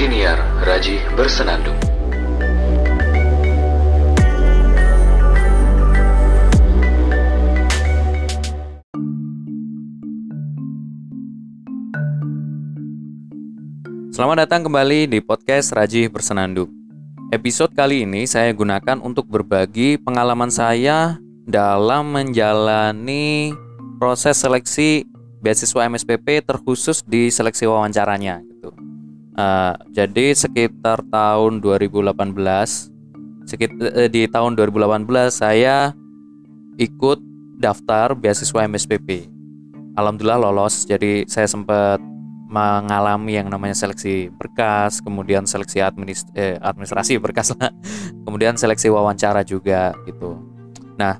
Siniar Raji Bersenandung. Selamat datang kembali di podcast Raji Bersenandung. Episode kali ini saya gunakan untuk berbagi pengalaman saya dalam menjalani proses seleksi beasiswa MSPP terkhusus di seleksi wawancaranya. Uh, jadi sekitar tahun 2018 sekitar eh, di tahun 2018 saya ikut daftar beasiswa MSPP. Alhamdulillah lolos. Jadi saya sempat mengalami yang namanya seleksi berkas, kemudian seleksi administ eh, administrasi berkas lah, kemudian seleksi wawancara juga gitu. Nah,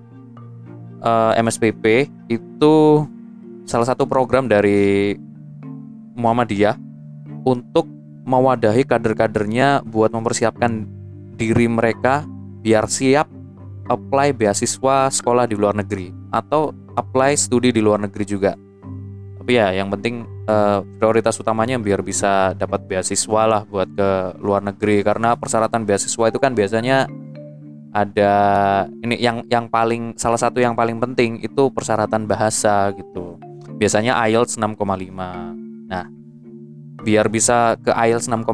eh, MSPP itu salah satu program dari Muhammadiyah untuk mewadahi kader-kadernya buat mempersiapkan diri mereka biar siap apply beasiswa sekolah di luar negeri atau apply studi di luar negeri juga. Tapi ya yang penting uh, prioritas utamanya biar bisa dapat beasiswa lah buat ke luar negeri karena persyaratan beasiswa itu kan biasanya ada ini yang yang paling salah satu yang paling penting itu persyaratan bahasa gitu. Biasanya IELTS 6,5. Nah, biar bisa ke IELTS 6,5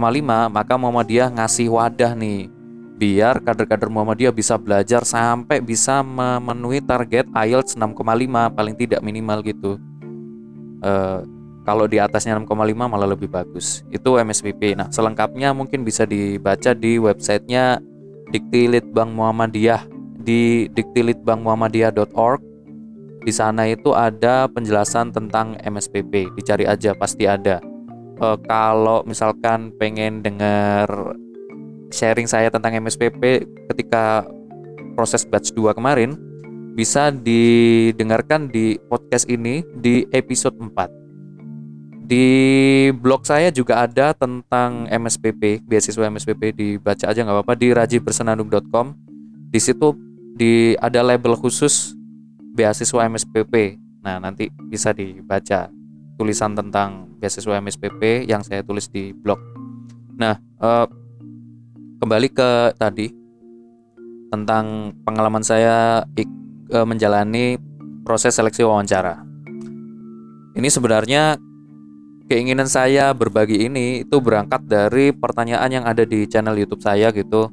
maka Muhammadiyah ngasih wadah nih biar kader-kader Muhammadiyah bisa belajar sampai bisa memenuhi target IELTS 6,5 paling tidak minimal gitu. Uh, kalau di atasnya 6,5 malah lebih bagus. Itu MSPP. Nah, selengkapnya mungkin bisa dibaca di websitenya Diktilit Bank Muhammadiyah di diktilitbankmuhammadiyah.org. Di sana itu ada penjelasan tentang MSPP. Dicari aja pasti ada. E, kalau misalkan pengen dengar sharing saya tentang MSPP ketika proses batch 2 kemarin bisa didengarkan di podcast ini di episode 4 di blog saya juga ada tentang MSPP, beasiswa MSPP dibaca aja nggak apa-apa di rajibersenandung.com. Di situ di ada label khusus beasiswa MSPP. Nah, nanti bisa dibaca tulisan tentang beasiswa MSPP yang saya tulis di blog. Nah, eh, kembali ke tadi tentang pengalaman saya ik, eh, menjalani proses seleksi wawancara. Ini sebenarnya keinginan saya berbagi ini itu berangkat dari pertanyaan yang ada di channel YouTube saya gitu.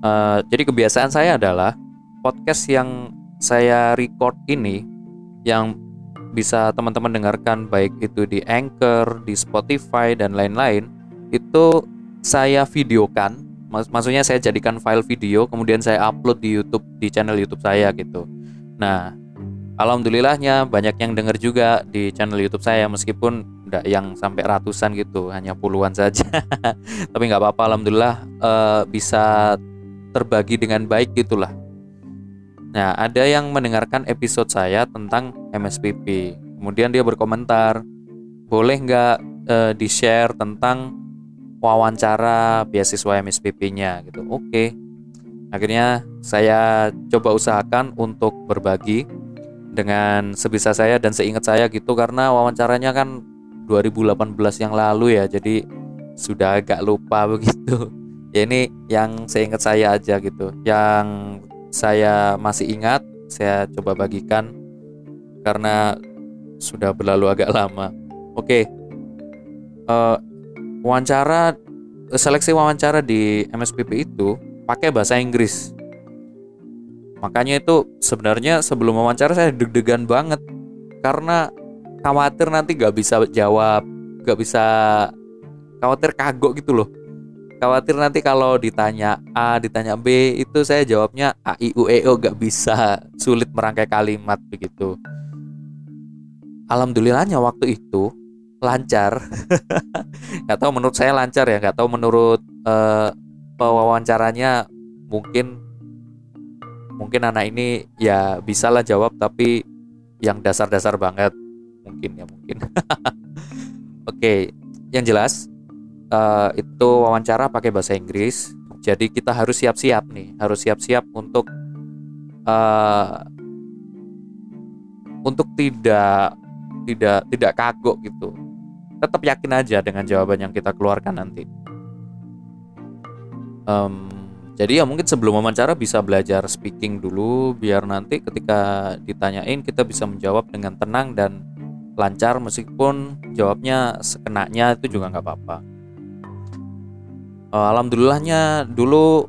Uh, jadi kebiasaan saya adalah podcast yang saya record ini yang bisa teman-teman dengarkan baik itu di Anchor, di Spotify dan lain-lain itu saya videokan. Mak maksudnya saya jadikan file video kemudian saya upload di YouTube di channel YouTube saya gitu. Nah, alhamdulillahnya banyak yang dengar juga di channel YouTube saya meskipun tidak yang sampai ratusan gitu hanya puluhan saja tapi nggak apa-apa alhamdulillah uh, bisa terbagi dengan baik gitulah nah ada yang mendengarkan episode saya tentang MSPP kemudian dia berkomentar boleh nggak uh, di share tentang wawancara beasiswa MSPP-nya gitu. Oke. Okay. akhirnya saya coba usahakan untuk berbagi dengan sebisa saya dan seingat saya gitu karena wawancaranya kan 2018 yang lalu ya jadi sudah agak lupa begitu. Ya ini yang saya ingat saya aja gitu. Yang saya masih ingat saya coba bagikan karena sudah berlalu agak lama. Oke. Uh, wawancara seleksi wawancara di MSPP itu pakai bahasa Inggris. Makanya itu sebenarnya sebelum wawancara saya deg-degan banget. Karena khawatir nanti gak bisa jawab gak bisa khawatir kagok gitu loh khawatir nanti kalau ditanya A ditanya B itu saya jawabnya A I U E O gak bisa. Sulit merangkai kalimat begitu. Alhamdulillahnya waktu itu lancar. Nggak tahu menurut saya lancar ya nggak tahu menurut uh, pewawancaranya mungkin mungkin anak ini ya bisa lah jawab tapi yang dasar-dasar banget mungkin ya mungkin. Oke okay, yang jelas uh, itu wawancara pakai bahasa Inggris. Jadi kita harus siap-siap nih harus siap-siap untuk uh, untuk tidak tidak tidak kagok gitu. Tetap yakin aja dengan jawaban yang kita keluarkan nanti. Um, jadi ya mungkin sebelum wawancara bisa belajar speaking dulu biar nanti ketika ditanyain kita bisa menjawab dengan tenang dan lancar. Meskipun jawabnya sekenanya itu juga nggak apa-apa uh, alhamdulillahnya dulu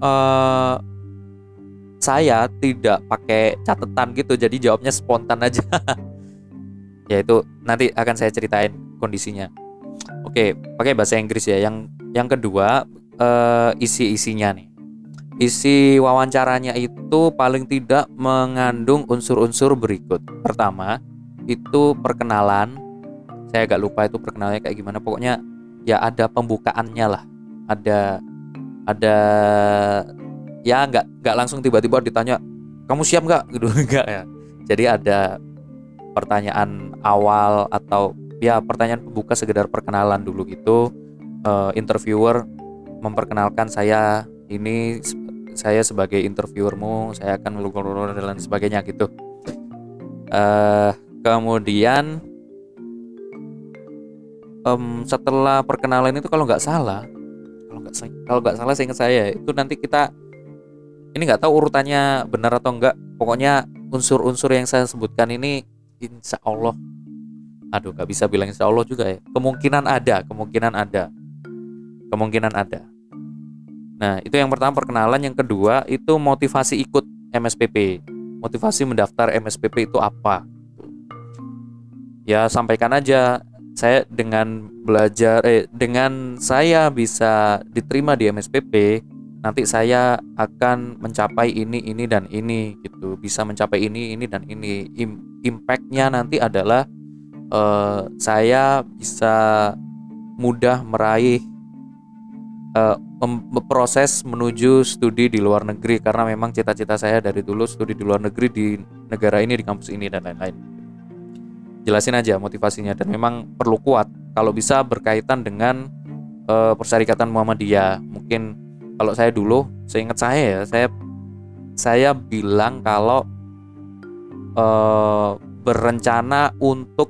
uh, saya tidak pakai catatan gitu jadi jawabnya spontan aja. Ya itu nanti akan saya ceritain kondisinya. Oke pakai bahasa Inggris ya. Yang yang kedua uh, isi isinya nih. Isi wawancaranya itu paling tidak mengandung unsur-unsur berikut. Pertama itu perkenalan. Saya agak lupa itu perkenalannya kayak gimana. Pokoknya ya ada pembukaannya lah. Ada ada ya nggak nggak langsung tiba-tiba ditanya kamu siap nggak? Gitu enggak ya. Jadi ada pertanyaan awal atau ya pertanyaan pembuka sekedar perkenalan dulu gitu. Uh, interviewer memperkenalkan saya ini saya sebagai interviewermu saya akan dan lain sebagainya gitu. Uh, kemudian um, setelah perkenalan itu kalau nggak salah kalau nggak kalau nggak salah saya saya itu nanti kita ini nggak tahu urutannya benar atau enggak pokoknya unsur-unsur yang saya sebutkan ini insya Allah. Aduh nggak bisa bilang insya Allah juga ya. Kemungkinan ada kemungkinan ada. Kemungkinan ada. Nah itu yang pertama perkenalan. Yang kedua itu motivasi ikut MSPP motivasi mendaftar MSPP itu apa? Ya sampaikan aja saya dengan belajar eh dengan saya bisa diterima di MSPP nanti saya akan mencapai ini ini dan ini gitu. Bisa mencapai ini ini dan ini. Impactnya nanti adalah uh, saya bisa mudah meraih uh, proses menuju studi di luar negeri. Karena memang cita-cita saya dari dulu studi di luar negeri di negara ini di kampus ini dan lain-lain jelasin aja motivasinya. Dan memang perlu kuat. Kalau bisa berkaitan dengan uh, persyarikatan Muhammadiyah. Mungkin kalau saya dulu seingat saya ya saya saya bilang kalau uh, berencana untuk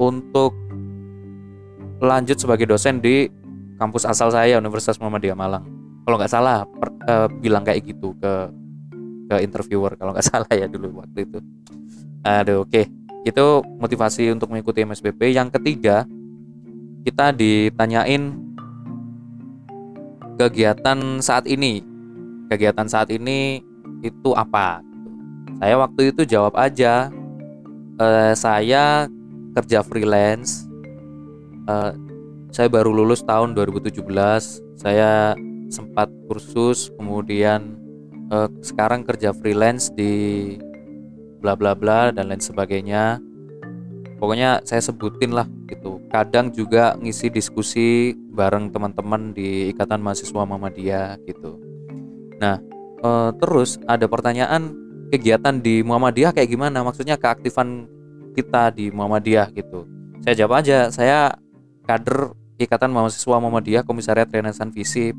untuk lanjut sebagai dosen di kampus asal saya Universitas Muhammadiyah Malang. Kalau nggak salah per, uh, bilang kayak gitu ke ke interviewer kalau nggak salah ya dulu waktu itu. Aduh oke. okay. Itu motivasi untuk mengikuti MSBP yang ketiga kita ditanyain kegiatan saat ini. Kegiatan saat ini itu apa? Saya waktu itu jawab aja uh, saya kerja freelance uh, saya baru lulus tahun 2017 saya sempat kursus kemudian uh, sekarang kerja freelance di bla bla bla dan lain sebagainya. Pokoknya saya sebutin lah gitu. Kadang juga ngisi diskusi bareng teman-teman di ikatan mahasiswa Muhammadiyah gitu. Nah e, terus ada pertanyaan kegiatan di Muhammadiyah kayak gimana? Maksudnya keaktifan kita di Muhammadiyah gitu. Saya jawab aja saya kader ikatan mahasiswa Muhammadiyah komisariat Renaissance Visip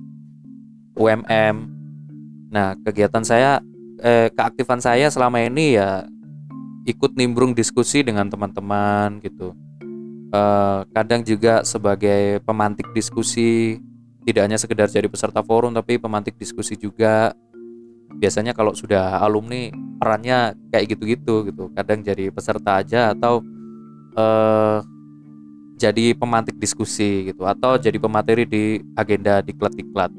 UMM nah kegiatan saya eh, keaktifan saya selama ini ya ikut nimbrung diskusi dengan teman-teman gitu. Uh, kadang juga sebagai pemantik diskusi, tidak hanya sekedar jadi peserta forum tapi pemantik diskusi juga. Biasanya kalau sudah alumni perannya kayak gitu-gitu gitu. Kadang jadi peserta aja atau uh, jadi pemantik diskusi gitu atau jadi pemateri di agenda diklat-diklat.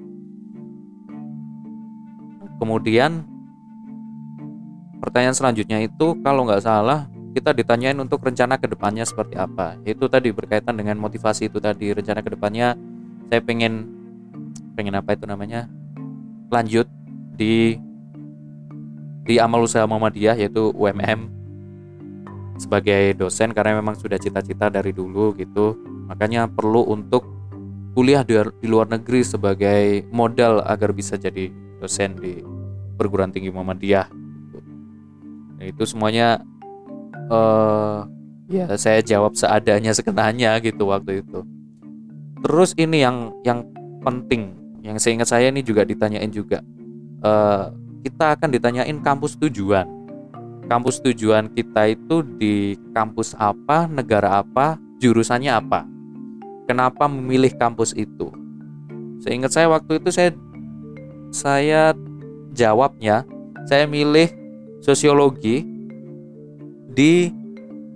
Kemudian Pertanyaan selanjutnya itu kalau nggak salah kita ditanyain untuk rencana ke depannya seperti apa. Itu tadi berkaitan dengan motivasi itu tadi rencana ke depannya saya pengen pengen apa itu namanya lanjut di di amal usaha Muhammadiyah yaitu UMM sebagai dosen karena memang sudah cita-cita dari dulu gitu. Makanya perlu untuk kuliah di, di luar negeri sebagai modal agar bisa jadi dosen di perguruan tinggi Muhammadiyah itu semuanya uh, ya saya jawab seadanya sekenanya gitu waktu itu. Terus ini yang yang penting yang saya ingat saya ini juga ditanyain juga. Uh, kita akan ditanyain kampus tujuan. Kampus tujuan kita itu di kampus apa negara apa jurusannya apa? Kenapa memilih kampus itu? Seingat saya waktu itu saya saya jawabnya saya milih sosiologi di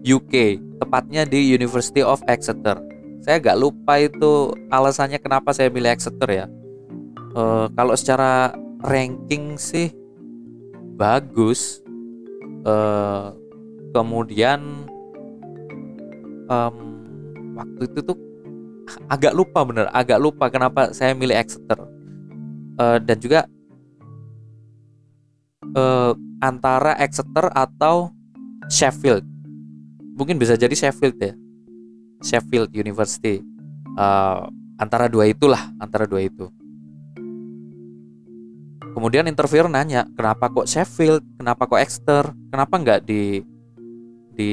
UK, tepatnya di University of Exeter. Saya agak lupa itu alasannya kenapa saya milih Exeter ya. E, kalau secara ranking sih bagus. E, kemudian um, waktu itu tuh agak lupa bener, agak lupa kenapa saya milih Exeter. E, dan juga antara Exeter atau Sheffield. Mungkin bisa jadi Sheffield ya. Sheffield University. Uh, antara dua itulah, antara dua itu. Kemudian interviewer nanya, kenapa kok Sheffield, kenapa kok Exeter, kenapa nggak di di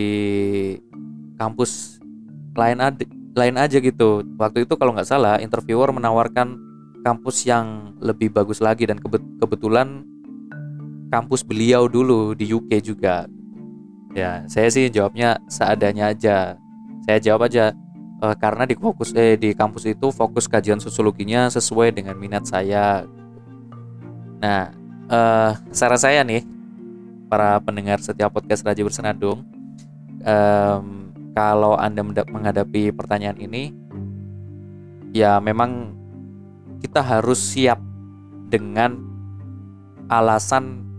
kampus lain aja, lain aja gitu. Waktu itu kalau nggak salah, interviewer menawarkan kampus yang lebih bagus lagi dan kebetulan kampus beliau dulu di UK juga. Ya, saya sih jawabnya seadanya aja. Saya jawab aja e, karena di fokus eh di kampus itu fokus kajian sosiologinya sesuai dengan minat saya. Nah, eh, saran saya nih para pendengar setiap podcast Raja Bersenandung, eh, kalau anda menghadapi pertanyaan ini, ya memang kita harus siap dengan alasan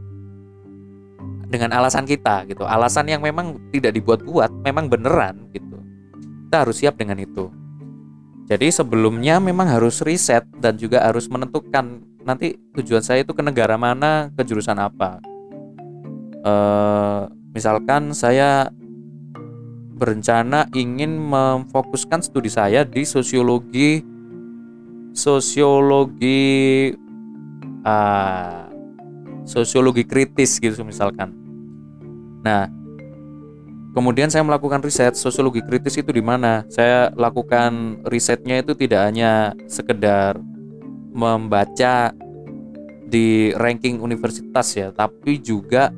dengan alasan kita gitu. Alasan yang memang tidak dibuat-buat memang beneran gitu. Kita harus siap dengan itu. Jadi sebelumnya memang harus riset dan juga harus menentukan nanti tujuan saya itu ke negara mana ke jurusan apa. E, misalkan saya berencana ingin memfokuskan studi saya di sosiologi sosiologi uh, sosiologi kritis gitu misalkan Nah, kemudian saya melakukan riset sosiologi kritis itu di mana? Saya lakukan risetnya itu tidak hanya sekedar membaca di ranking universitas ya, tapi juga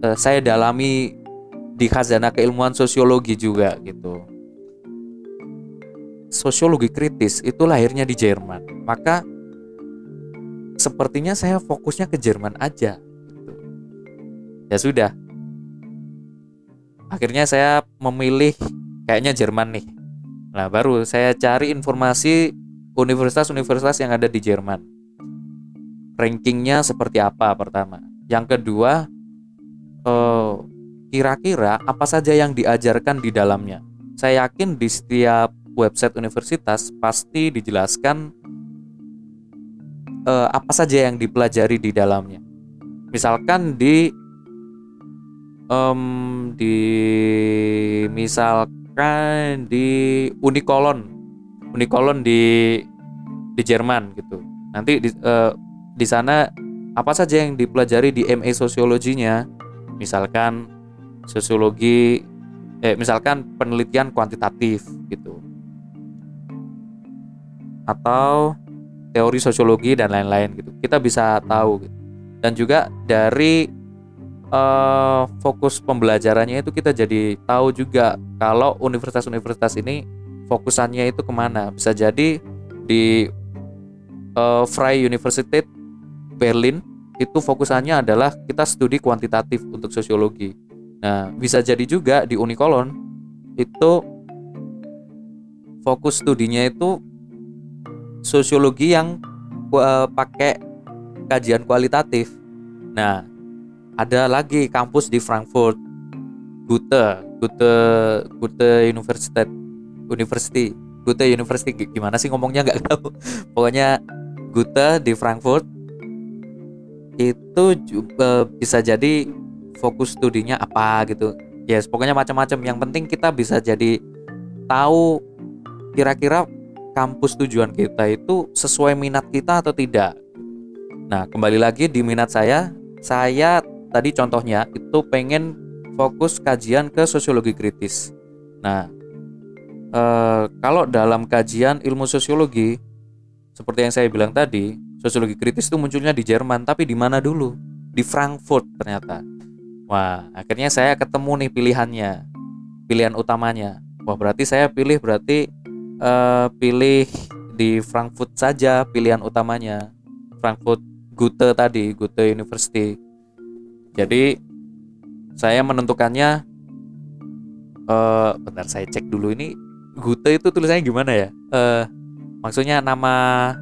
eh, saya dalami di khazanah keilmuan sosiologi juga gitu. Sosiologi kritis itu lahirnya di Jerman. Maka sepertinya saya fokusnya ke Jerman aja. Gitu. Ya sudah, akhirnya saya memilih kayaknya Jerman nih. Nah baru saya cari informasi universitas-universitas yang ada di Jerman. Rankingnya seperti apa pertama? Yang kedua eh, kira-kira apa saja yang diajarkan di dalamnya? Saya yakin di setiap website universitas pasti dijelaskan eh, apa saja yang dipelajari di dalamnya. Misalkan di um, di misalkan di Unikolon. Unikolon di di Jerman gitu. Nanti di, uh, di sana apa saja yang dipelajari di MA sosiologinya? Misalkan sosiologi eh misalkan penelitian kuantitatif gitu. Atau teori sosiologi dan lain-lain gitu. Kita bisa tahu gitu. dan juga dari uh, fokus pembelajarannya itu kita jadi tahu juga kalau universitas-universitas ini fokusannya itu ke mana. Bisa jadi di uh, Freie Universität Berlin itu fokusannya adalah kita studi kuantitatif untuk sosiologi. Nah bisa jadi juga di Unikolon itu fokus studinya itu sosiologi yang uh, pakai kajian kualitatif. Nah ada lagi kampus di Frankfurt. Goethe Goethe Goethe University University. Goethe University gimana sih ngomongnya? Nggak tahu. Pokoknya Goethe di Frankfurt. Itu juga bisa jadi fokus studinya apa gitu. Ya yes, pokoknya macam-macam. Yang penting kita bisa jadi tahu kira-kira kampus tujuan kita itu sesuai minat kita atau tidak. Nah kembali lagi di minat saya saya tadi contohnya itu pengen fokus kajian ke sosiologi kritis. Nah, e, kalau dalam kajian ilmu sosiologi seperti yang saya bilang tadi, sosiologi kritis itu munculnya di Jerman, tapi di mana dulu? Di Frankfurt ternyata. Wah, akhirnya saya ketemu nih pilihannya, pilihan utamanya. Wah, berarti saya pilih berarti e, pilih di Frankfurt saja pilihan utamanya. Frankfurt Goethe tadi, Goethe University. Jadi saya menentukannya eh bentar saya cek dulu ini Goethe itu tulisannya gimana ya? Eh maksudnya nama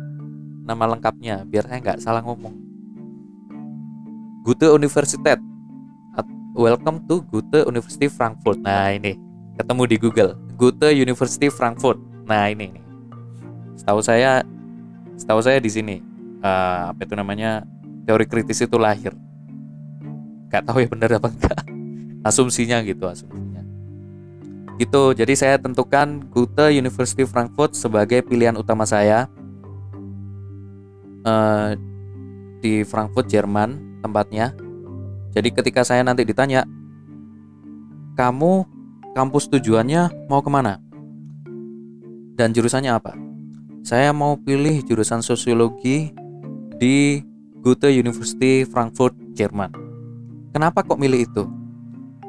nama lengkapnya biar saya nggak salah ngomong. Goethe Universität. Welcome to Goethe University Frankfurt. Nah, ini ketemu di Google. Goethe University Frankfurt. Nah, ini nih. Setahu saya setahu saya di sini eh, apa itu namanya? teori kritis itu lahir. Gak tahu ya benar apa enggak. Asumsinya gitu, asumsinya. Gitu. Jadi saya tentukan Goethe University Frankfurt sebagai pilihan utama saya. Eh, di Frankfurt, Jerman tempatnya. Jadi ketika saya nanti ditanya, kamu kampus tujuannya mau ke mana? Dan jurusannya apa? Saya mau pilih jurusan sosiologi di Goethe University Frankfurt, Jerman. Kenapa kok milih itu?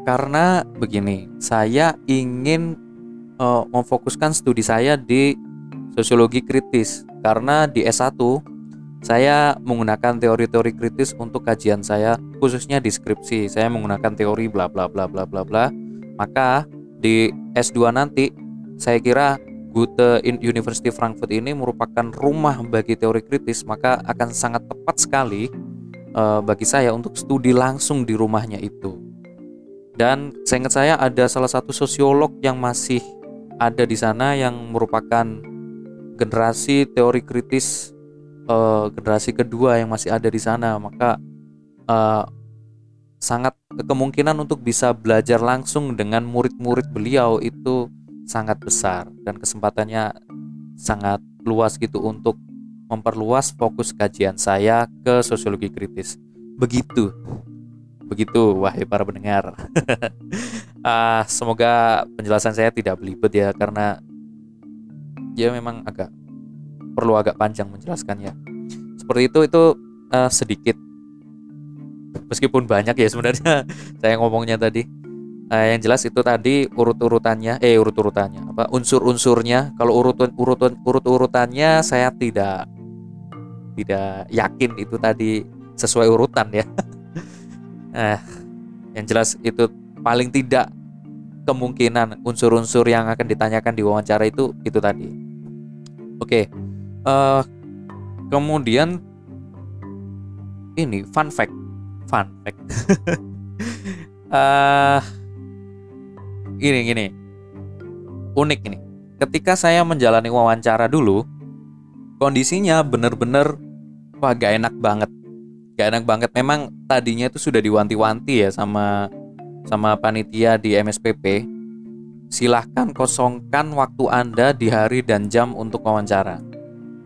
Karena begini, saya ingin eh, memfokuskan studi saya di sosiologi kritis. Karena di S1 saya menggunakan teori-teori kritis untuk kajian saya khususnya di skripsi saya menggunakan teori bla bla bla bla bla bla. Maka di S2 nanti saya kira Goethe University Frankfurt ini merupakan rumah bagi teori kritis maka akan sangat tepat sekali eh, bagi saya untuk studi langsung di rumahnya itu. Dan saya ingat saya ada salah satu sosiolog yang masih ada di sana yang merupakan generasi teori kritis eh, generasi kedua yang masih ada di sana. Maka eh, sangat kemungkinan untuk bisa belajar langsung dengan murid-murid beliau itu sangat besar dan kesempatannya sangat luas gitu untuk memperluas fokus kajian saya ke sosiologi kritis. Begitu. Begitu wahai para pendengar. Ah, semoga penjelasan saya tidak belibet ya karena ya memang agak perlu agak panjang menjelaskannya. Seperti itu itu eh, sedikit. Meskipun banyak ya sebenarnya saya ngomongnya tadi. Eh, yang jelas itu tadi urut-urutannya eh urut-urutannya apa unsur-unsurnya. Kalau urut urut urut-urutannya saya tidak tidak yakin itu tadi sesuai urutan ya. eh yang jelas itu paling tidak kemungkinan unsur-unsur yang akan ditanyakan di wawancara itu itu tadi. Oke, eh kemudian ini fun fact, fun fact. Eh gini gini, unik ini. Ketika saya menjalani wawancara dulu, kondisinya bener-bener wah gak enak banget, gak enak banget. Memang tadinya itu sudah diwanti-wanti ya sama sama panitia di MSPP, silahkan kosongkan waktu Anda di hari dan jam untuk wawancara.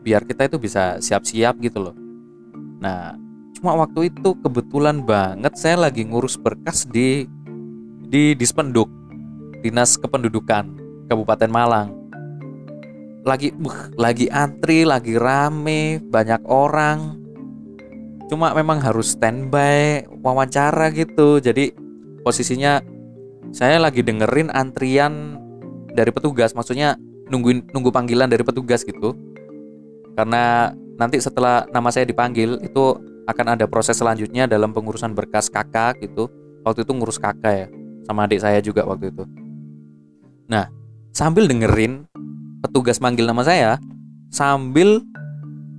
Biar kita itu bisa siap-siap gitu loh. Nah, cuma waktu itu kebetulan banget saya lagi ngurus berkas di di Dispenduk, Dinas Kependudukan Kabupaten Malang. Lagi buh, lagi antri, lagi rame, banyak orang. Cuma memang harus standby wawancara gitu. Jadi posisinya saya lagi dengerin antrian dari petugas maksudnya nungguin nunggu panggilan dari petugas gitu karena nanti setelah nama saya dipanggil itu akan ada proses selanjutnya dalam pengurusan berkas kakak gitu waktu itu ngurus kakak ya sama adik saya juga waktu itu nah sambil dengerin petugas manggil nama saya sambil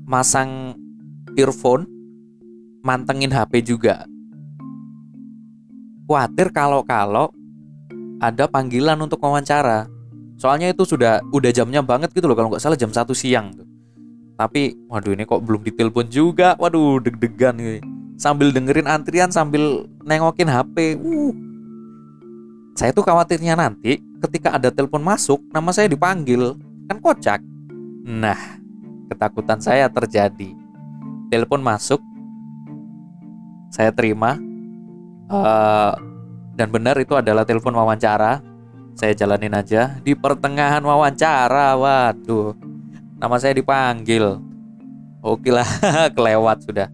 masang earphone mantengin HP juga khawatir kalau-kalau ada panggilan untuk wawancara. Soalnya itu sudah udah jamnya banget gitu loh kalau nggak salah jam 1 siang tuh. Tapi waduh ini kok belum ditelepon juga. Waduh deg-degan nih. Sambil dengerin antrian sambil nengokin HP. Uh. Saya tuh khawatirnya nanti ketika ada telepon masuk nama saya dipanggil. Kan kocak. Nah, ketakutan saya terjadi. Telepon masuk. Saya terima Eh, dan benar itu adalah telepon wawancara. Saya jalanin aja di pertengahan wawancara. Waduh, nama saya dipanggil. Oke lah, kelewat sudah.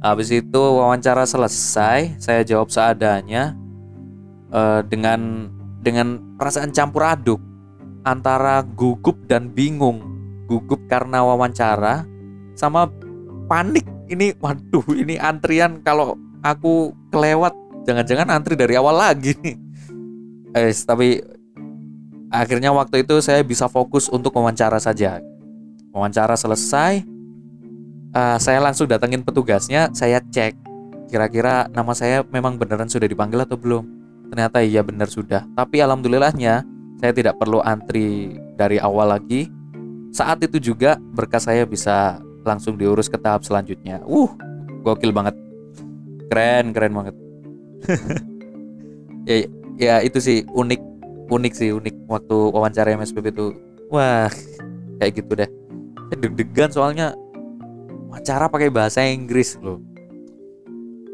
Habis itu wawancara selesai, saya jawab seadanya eh, dengan dengan perasaan campur aduk antara gugup dan bingung. Gugup karena wawancara sama panik. Ini waduh ini antrian. Kalau aku kelewat jangan-jangan antri dari awal lagi nih. Eh, tapi akhirnya waktu itu saya bisa fokus untuk wawancara saja. Wawancara selesai uh, saya langsung datengin petugasnya saya cek. Kira-kira nama saya memang beneran sudah dipanggil atau belum? Ternyata iya benar sudah. Tapi alhamdulillahnya saya tidak perlu antri dari awal lagi. Saat itu juga berkas saya bisa langsung diurus ke tahap selanjutnya. Uh gokil banget. Keren keren banget. Ya ya itu sih unik unik sih unik. Waktu wawancara MSPP itu wah kayak gitu deh. Deg-degan soalnya wawancara pakai bahasa Inggris loh.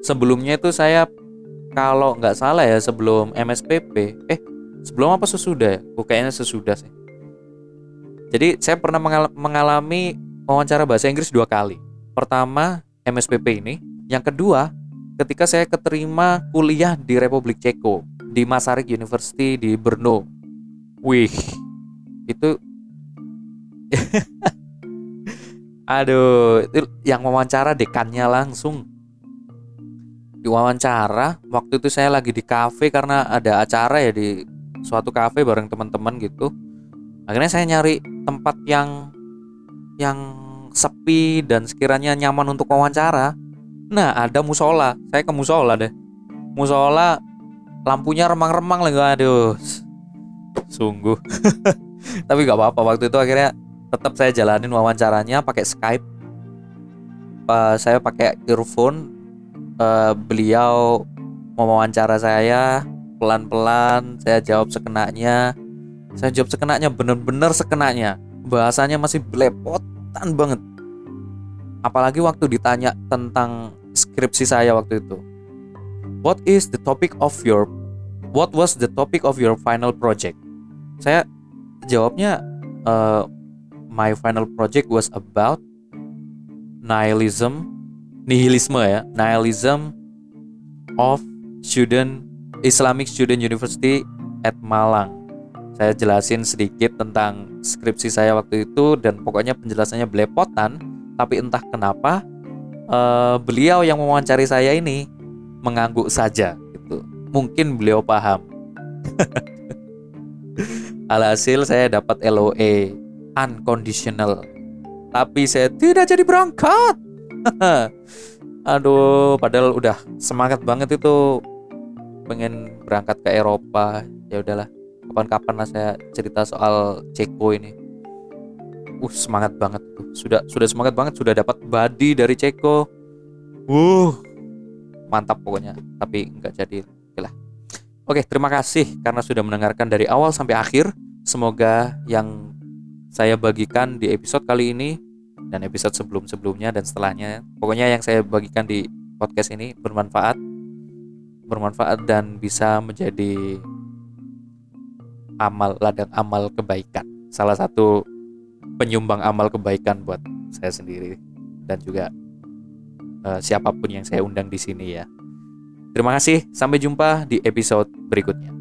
Sebelumnya itu saya kalau nggak salah ya sebelum MSPP eh sebelum apa sesudah? Ya? Kayaknya sesudah sih. Jadi saya pernah mengalami wawancara bahasa Inggris dua kali. Pertama MSPP ini. Yang kedua ketika saya keterima kuliah di Republik Ceko di Masaryk University di Brno. Wih itu aduh itu yang wawancara dekannya langsung. Diwawancara waktu itu saya lagi di kafe karena ada acara ya di suatu kafe bareng teman-teman gitu. Akhirnya saya nyari tempat yang yang sepi dan sekiranya nyaman untuk wawancara. Nah ada musola. Saya ke musola deh. Musola lampunya remang-remang lagi. Aduh sungguh. Tapi gak apa-apa. Waktu itu akhirnya tetap saya jalanin wawancaranya pakai Skype. Uh, saya pakai earphone. Uh, beliau mewawancara saya pelan-pelan saya jawab sekenanya saya jawab sekenanya bener-bener sekenanya bahasanya masih belepotan banget. Apalagi waktu ditanya tentang skripsi saya waktu itu. What is the topic of your what was the topic of your final project? Saya jawabnya uh, my final project was about nihilism nihilisme ya nihilism of student Islamic Student University at Malang. Saya jelasin sedikit tentang skripsi saya waktu itu dan pokoknya penjelasannya belepotan tapi entah kenapa uh, beliau yang mewawancari saya ini mengangguk saja gitu. Mungkin beliau paham. Alhasil saya dapat LOE unconditional. Tapi saya tidak jadi berangkat. Aduh, padahal udah semangat banget itu pengen berangkat ke Eropa. Ya udahlah, kapan-kapan lah saya cerita soal Ceko ini. Uh, semangat banget tuh. Sudah sudah semangat banget, sudah dapat body dari Ceko. Uh, mantap pokoknya. Tapi nggak jadi. Lah. Oke, terima kasih karena sudah mendengarkan dari awal sampai akhir. Semoga yang saya bagikan di episode kali ini dan episode sebelum-sebelumnya dan setelahnya. Pokoknya yang saya bagikan di podcast ini bermanfaat, bermanfaat dan bisa menjadi amal ladang amal kebaikan. Salah satu penyumbang amal kebaikan buat saya sendiri dan juga uh, siapa pun yang saya undang di sini ya. Terima kasih, sampai jumpa di episode berikutnya.